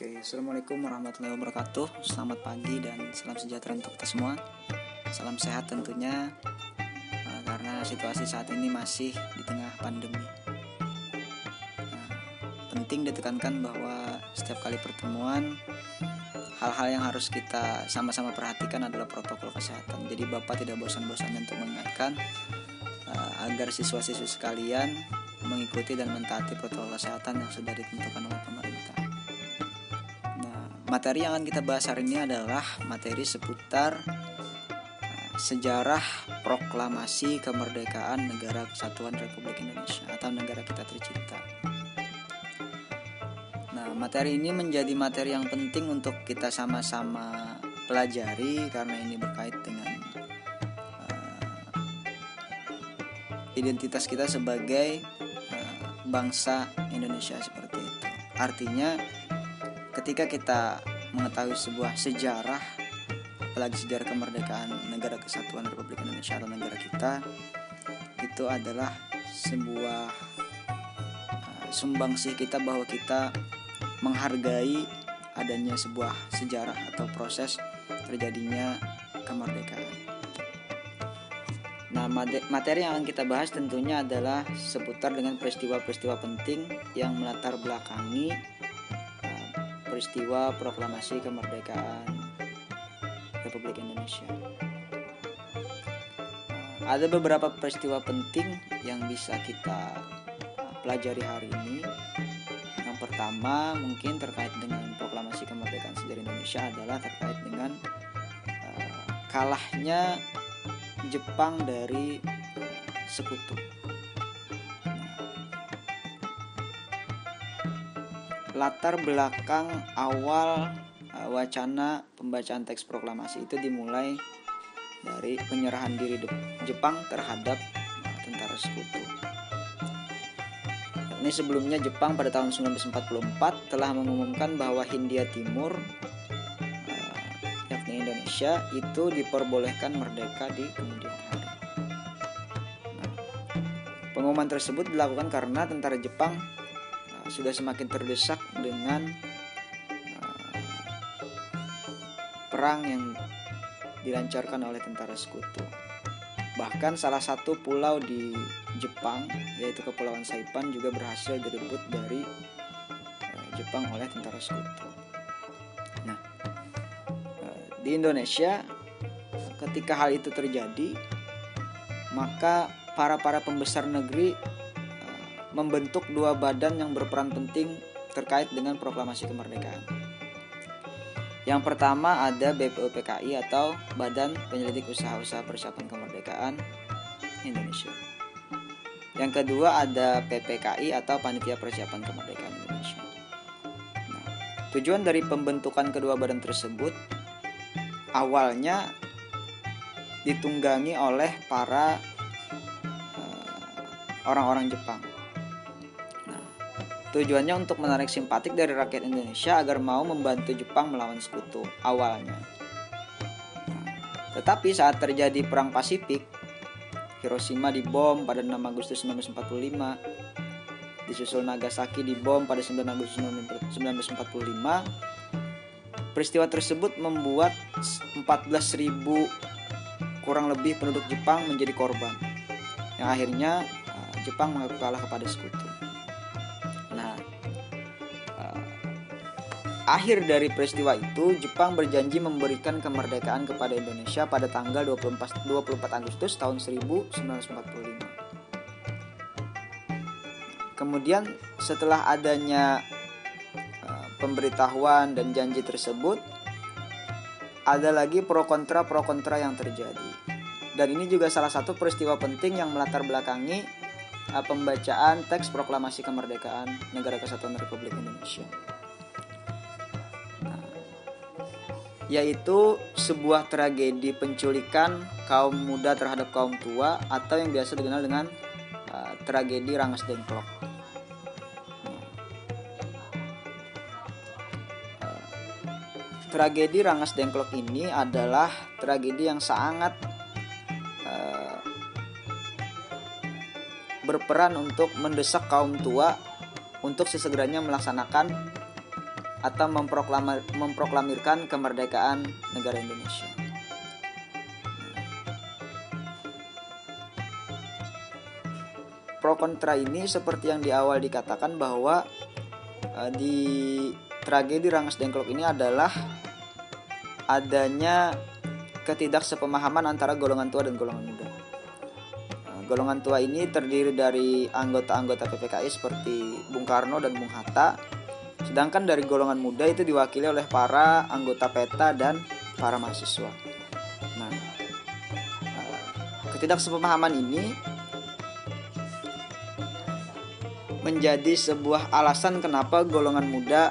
Oke, assalamualaikum warahmatullahi wabarakatuh. Selamat pagi dan salam sejahtera untuk kita semua. Salam sehat tentunya, uh, karena situasi saat ini masih di tengah pandemi. Nah, penting ditekankan bahwa setiap kali pertemuan, hal-hal yang harus kita sama-sama perhatikan adalah protokol kesehatan. Jadi Bapak tidak bosan-bosannya untuk mengingatkan uh, agar siswa-siswi sekalian mengikuti dan mentaati protokol kesehatan yang sudah ditentukan oleh pemerintah. Materi yang akan kita bahas hari ini adalah materi seputar uh, sejarah proklamasi kemerdekaan Negara Kesatuan Republik Indonesia atau negara kita tercinta. Nah, materi ini menjadi materi yang penting untuk kita sama-sama pelajari karena ini berkait dengan uh, identitas kita sebagai uh, bangsa Indonesia seperti itu. Artinya ketika kita mengetahui sebuah sejarah apalagi sejarah kemerdekaan negara kesatuan Republik Indonesia atau negara kita itu adalah sebuah uh, sumbangsih kita bahwa kita menghargai adanya sebuah sejarah atau proses terjadinya kemerdekaan. Nah, materi yang akan kita bahas tentunya adalah seputar dengan peristiwa-peristiwa penting yang melatar belakangi peristiwa proklamasi kemerdekaan Republik Indonesia. Uh, ada beberapa peristiwa penting yang bisa kita uh, pelajari hari ini. Yang pertama mungkin terkait dengan proklamasi kemerdekaan sejarah Indonesia adalah terkait dengan kalahnya Jepang dari sekutu. Latar belakang awal uh, wacana pembacaan teks proklamasi itu dimulai dari penyerahan diri Jepang terhadap uh, tentara sekutu. Ini sebelumnya Jepang pada tahun 1944 telah mengumumkan bahwa Hindia Timur Indonesia itu diperbolehkan merdeka di kemudian hari. Nah, pengumuman tersebut dilakukan karena tentara Jepang sudah semakin terdesak dengan uh, perang yang dilancarkan oleh tentara sekutu. Bahkan salah satu pulau di Jepang yaitu Kepulauan Saipan juga berhasil direbut dari uh, Jepang oleh tentara sekutu. Nah, di Indonesia ketika hal itu terjadi maka para para pembesar negeri uh, membentuk dua badan yang berperan penting terkait dengan proklamasi kemerdekaan. Yang pertama ada BPUPKI atau Badan Penyelidik Usaha-usaha Persiapan Kemerdekaan Indonesia. Yang kedua ada PPKI atau Panitia Persiapan Kemerdekaan Indonesia. Nah, tujuan dari pembentukan kedua badan tersebut awalnya ditunggangi oleh para orang-orang uh, Jepang. Tujuannya untuk menarik simpatik dari rakyat Indonesia agar mau membantu Jepang melawan sekutu awalnya. Tetapi saat terjadi perang Pasifik, Hiroshima dibom pada 6 Agustus 1945, disusul Nagasaki dibom pada 9 Agustus 1945 Peristiwa tersebut membuat 14.000 kurang lebih penduduk Jepang menjadi korban. Yang akhirnya uh, Jepang mengaku kalah kepada sekutu. Akhir dari peristiwa itu Jepang berjanji memberikan kemerdekaan kepada Indonesia pada tanggal 24 24 Agustus tahun 1945. Kemudian setelah adanya pemberitahuan dan janji tersebut ada lagi pro kontra pro kontra yang terjadi dan ini juga salah satu peristiwa penting yang melatar belakangi uh, pembacaan teks proklamasi kemerdekaan negara kesatuan Republik Indonesia yaitu sebuah tragedi penculikan kaum muda terhadap kaum tua atau yang biasa dikenal dengan uh, tragedi Rangas Dengklok. Tragedi Rangas Dengklok ini adalah tragedi yang sangat uh, berperan untuk mendesak kaum tua untuk sesegeranya melaksanakan atau memproklamirkan kemerdekaan negara Indonesia. Pro kontra ini seperti yang di awal dikatakan bahwa uh, di tragedi Rangas Dengklok ini adalah adanya ketidaksepemahaman antara golongan tua dan golongan muda. Uh, golongan tua ini terdiri dari anggota-anggota PPKI seperti Bung Karno dan Bung Hatta, sedangkan dari golongan muda itu diwakili oleh para anggota PETA dan para mahasiswa. Nah, uh, ketidaksepemahaman ini menjadi sebuah alasan kenapa golongan muda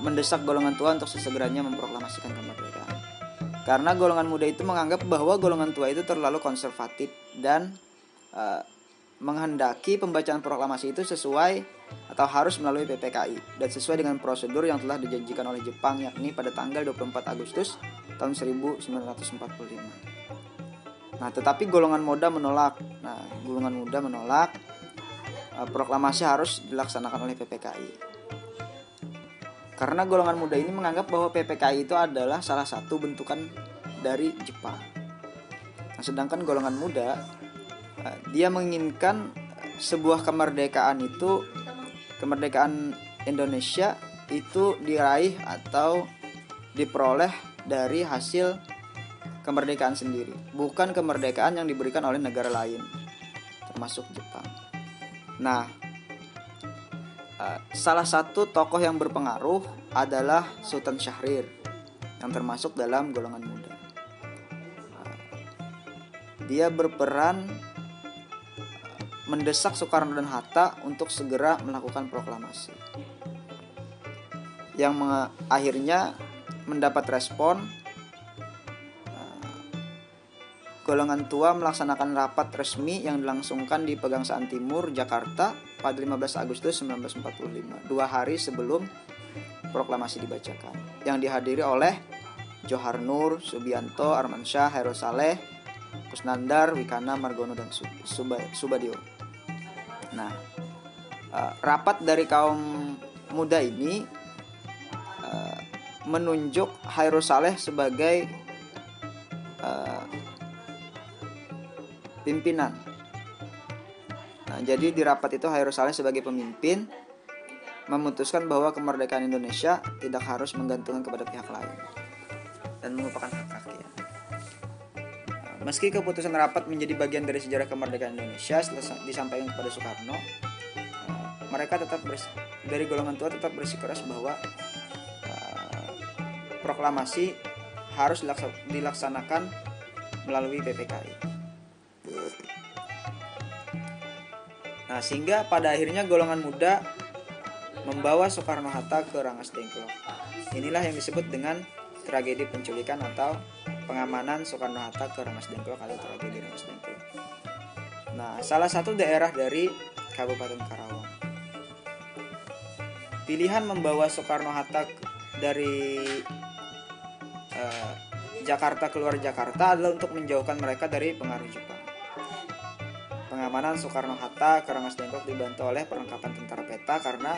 mendesak golongan tua untuk sesegeranya memproklamasikan kemerdekaan. Karena golongan muda itu menganggap bahwa golongan tua itu terlalu konservatif dan uh, menghendaki pembacaan proklamasi itu sesuai atau harus melalui PPKI dan sesuai dengan prosedur yang telah dijanjikan oleh Jepang yakni pada tanggal 24 Agustus tahun 1945. Nah, tetapi golongan muda menolak. Nah, golongan muda menolak Eh, proklamasi harus dilaksanakan oleh PPKI. Karena golongan muda ini menganggap bahwa PPKI itu adalah salah satu bentukan dari Jepang. Nah, sedangkan golongan muda eh, dia menginginkan sebuah kemerdekaan itu kemerdekaan Indonesia itu diraih atau diperoleh dari hasil kemerdekaan sendiri, bukan kemerdekaan yang diberikan oleh negara lain, termasuk Jepang. Nah, uh, salah satu tokoh yang berpengaruh adalah Sultan Syahrir yang termasuk dalam golongan muda. Uh, dia berperan mendesak Soekarno dan Hatta untuk segera melakukan proklamasi. Yang akhirnya mendapat respon golongan tua melaksanakan rapat resmi yang dilangsungkan di Pegangsaan Timur, Jakarta pada 15 Agustus 1945, dua hari sebelum proklamasi dibacakan, yang dihadiri oleh Johar Nur, Subianto, Armansyah, Heru Saleh, Kusnandar, Wikana, Margono, dan Subadio. Nah, uh, rapat dari kaum muda ini uh, menunjuk Hairul Saleh sebagai uh, pimpinan. Nah, jadi di rapat itu Hairul Saleh sebagai pemimpin memutuskan bahwa kemerdekaan Indonesia tidak harus menggantungkan kepada pihak lain dan merupakan hak meski keputusan rapat menjadi bagian dari sejarah kemerdekaan Indonesia disampaikan kepada Soekarno, nah, mereka tetap dari golongan tua tetap bersikeras bahwa uh, proklamasi harus dilaksanakan melalui PPKI. Nah, sehingga pada akhirnya golongan muda membawa Soekarno-Hatta ke Rangas Dengklok. Inilah yang disebut dengan tragedi penculikan atau pengamanan Soekarno-Hatta ke Rangas Dengklok atau tragedi Rangas Dengklok. Nah, salah satu daerah dari Kabupaten Karawang. Pilihan membawa Soekarno-Hatta dari uh, Jakarta keluar Jakarta adalah untuk menjauhkan mereka dari pengaruh Jepang. Pengamanan Soekarno-Hatta ke Rengas Dengklok dibantu oleh perlengkapan tentara peta karena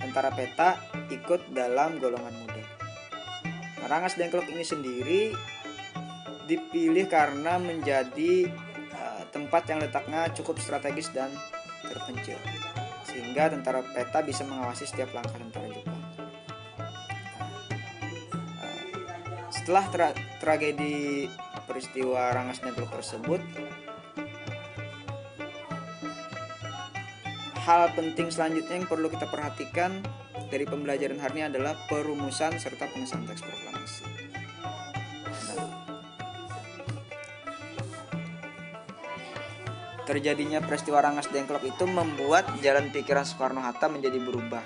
tentara peta ikut dalam golongan muda. Rangas Dengklok ini sendiri dipilih karena menjadi uh, tempat yang letaknya cukup strategis dan terpencil sehingga tentara peta bisa mengawasi setiap langkah tentara Jepang. Uh, setelah tra tragedi peristiwa Rangas Dengklok tersebut, hal penting selanjutnya yang perlu kita perhatikan dari pembelajaran hari ini adalah perumusan serta pengesahan teks proklamasi. terjadinya peristiwa Rangas Dengklok itu membuat jalan pikiran Soekarno-Hatta menjadi berubah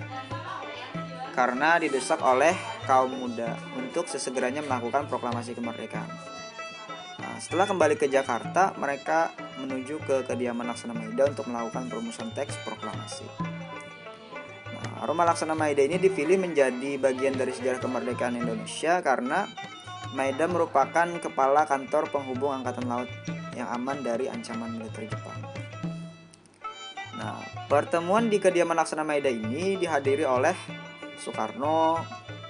karena didesak oleh kaum muda untuk sesegeranya melakukan proklamasi kemerdekaan. Nah, setelah kembali ke Jakarta, mereka menuju ke kediaman Laksana Maida untuk melakukan perumusan teks proklamasi. Nah, Roma Laksana Maida ini dipilih menjadi bagian dari sejarah kemerdekaan Indonesia karena Maida merupakan kepala kantor penghubung Angkatan Laut yang aman dari ancaman militer Jepang. Nah, pertemuan di kediaman Laksana Maida ini dihadiri oleh Soekarno,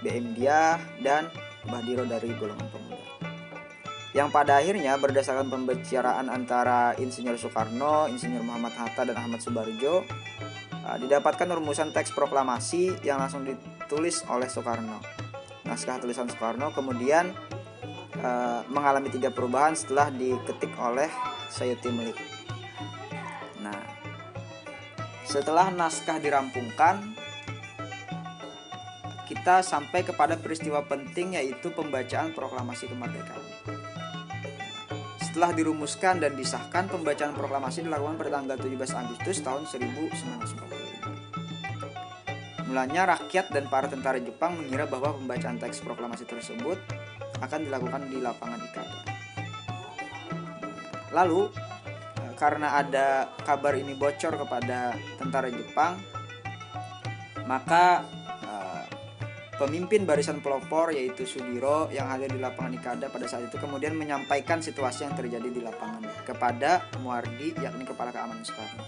BM Dia, dan Bahdiro dari golongan. Yang pada akhirnya berdasarkan pembicaraan antara Insinyur Soekarno, Insinyur Muhammad Hatta, dan Ahmad Subarjo, uh, didapatkan rumusan teks proklamasi yang langsung ditulis oleh Soekarno. Naskah tulisan Soekarno kemudian uh, mengalami tiga perubahan setelah diketik oleh Sayuti Melik. Nah, setelah naskah dirampungkan, kita sampai kepada peristiwa penting yaitu pembacaan proklamasi kemerdekaan. Setelah dirumuskan dan disahkan, pembacaan proklamasi dilakukan pada tanggal 17 Agustus tahun 1945. Mulanya rakyat dan para tentara Jepang mengira bahwa pembacaan teks proklamasi tersebut akan dilakukan di lapangan Ikada. Lalu, karena ada kabar ini bocor kepada tentara Jepang, maka Pemimpin barisan pelopor yaitu Sudiro yang hadir di lapangan Ikada pada saat itu kemudian menyampaikan situasi yang terjadi di lapangan kepada Muardi yakni kepala keamanan Soekarno.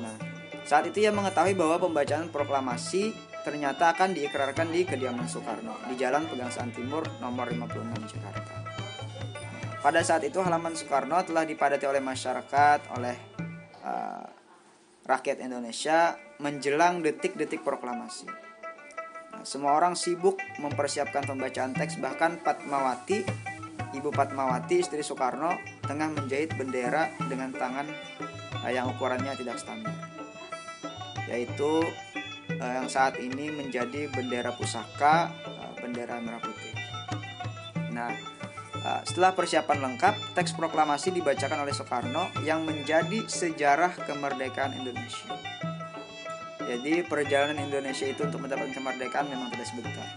Nah, saat itu ia mengetahui bahwa pembacaan proklamasi ternyata akan diikrarkan di kediaman Soekarno di Jalan Pegangsaan Timur nomor 56 Jakarta. Pada saat itu halaman Soekarno telah dipadati oleh masyarakat, oleh uh, rakyat Indonesia menjelang detik-detik proklamasi. Semua orang sibuk mempersiapkan pembacaan teks bahkan Patmawati, Ibu Patmawati istri Soekarno tengah menjahit bendera dengan tangan eh, yang ukurannya tidak standar. Yaitu eh, yang saat ini menjadi bendera pusaka, eh, bendera merah putih. Nah, setelah persiapan lengkap, teks proklamasi dibacakan oleh Soekarno yang menjadi sejarah kemerdekaan Indonesia. Jadi perjalanan Indonesia itu untuk mendapatkan kemerdekaan memang tidak sebentar.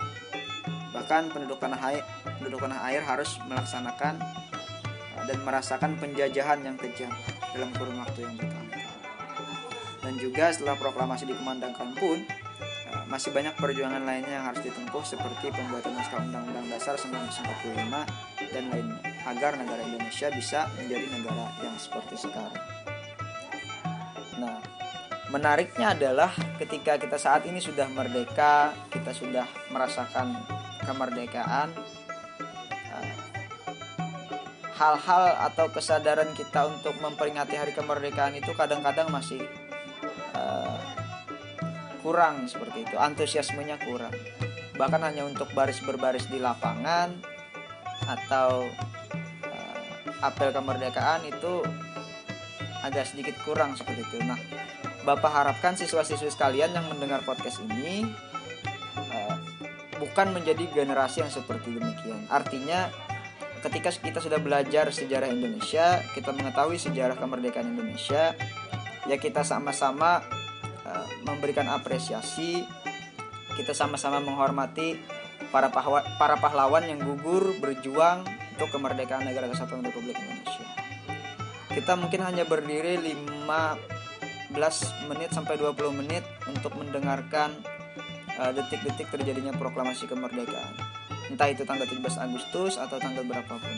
Bahkan penduduk tanah air, penduduk tanah air harus melaksanakan uh, dan merasakan penjajahan yang kejam dalam kurun waktu yang bertahun-tahun. Dan juga setelah proklamasi dikumandangkan pun uh, masih banyak perjuangan lainnya yang harus ditempuh seperti pembuatan naskah Undang-Undang Dasar 1945 dan lainnya agar negara Indonesia bisa menjadi negara yang seperti sekarang. Menariknya adalah ketika kita saat ini sudah merdeka, kita sudah merasakan kemerdekaan, eh, hal-hal atau kesadaran kita untuk memperingati hari kemerdekaan itu kadang-kadang masih uh, kurang seperti itu, antusiasmenya kurang. Bahkan hanya untuk baris berbaris di lapangan atau uh, apel kemerdekaan itu agak sedikit kurang seperti itu. Nah, Bapak harapkan siswa-siswi sekalian yang mendengar podcast ini uh, bukan menjadi generasi yang seperti demikian. Artinya ketika kita sudah belajar sejarah Indonesia, kita mengetahui sejarah kemerdekaan Indonesia, ya kita sama-sama uh, memberikan apresiasi, kita sama-sama menghormati para pahlawan, para pahlawan yang gugur berjuang untuk kemerdekaan negara kesatuan Republik Indonesia. Kita mungkin hanya berdiri 5 15 menit sampai 20 menit untuk mendengarkan uh, detik-detik uh, terjadinya proklamasi kemerdekaan. Entah itu tanggal 17 Agustus atau tanggal berapapun.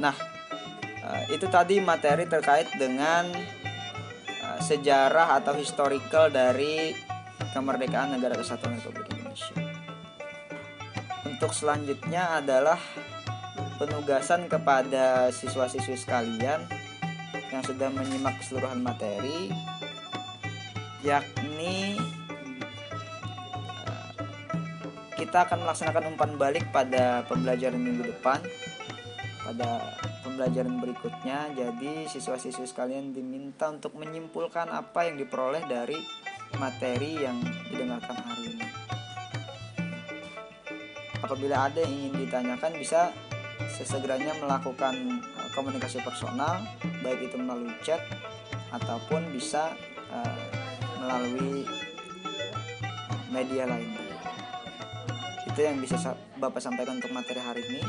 Nah, uh, itu tadi materi terkait dengan uh, sejarah atau historical dari kemerdekaan negara kesatuan Republik Indonesia. Untuk selanjutnya adalah penugasan kepada siswa-siswi sekalian yang sudah menyimak keseluruhan materi yakni eh, kita akan melaksanakan umpan balik pada pembelajaran minggu depan pada pembelajaran berikutnya. Jadi siswa-siswi sekalian diminta untuk menyimpulkan apa yang diperoleh dari materi yang didengarkan hari ini. Apabila ada yang ingin ditanyakan bisa sesegeranya melakukan komunikasi personal baik itu melalui chat ataupun bisa uh, melalui media lainnya itu yang bisa Bapak sampaikan untuk materi hari ini.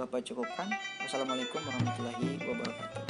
Bapak cukupkan. Wassalamualaikum warahmatullahi wabarakatuh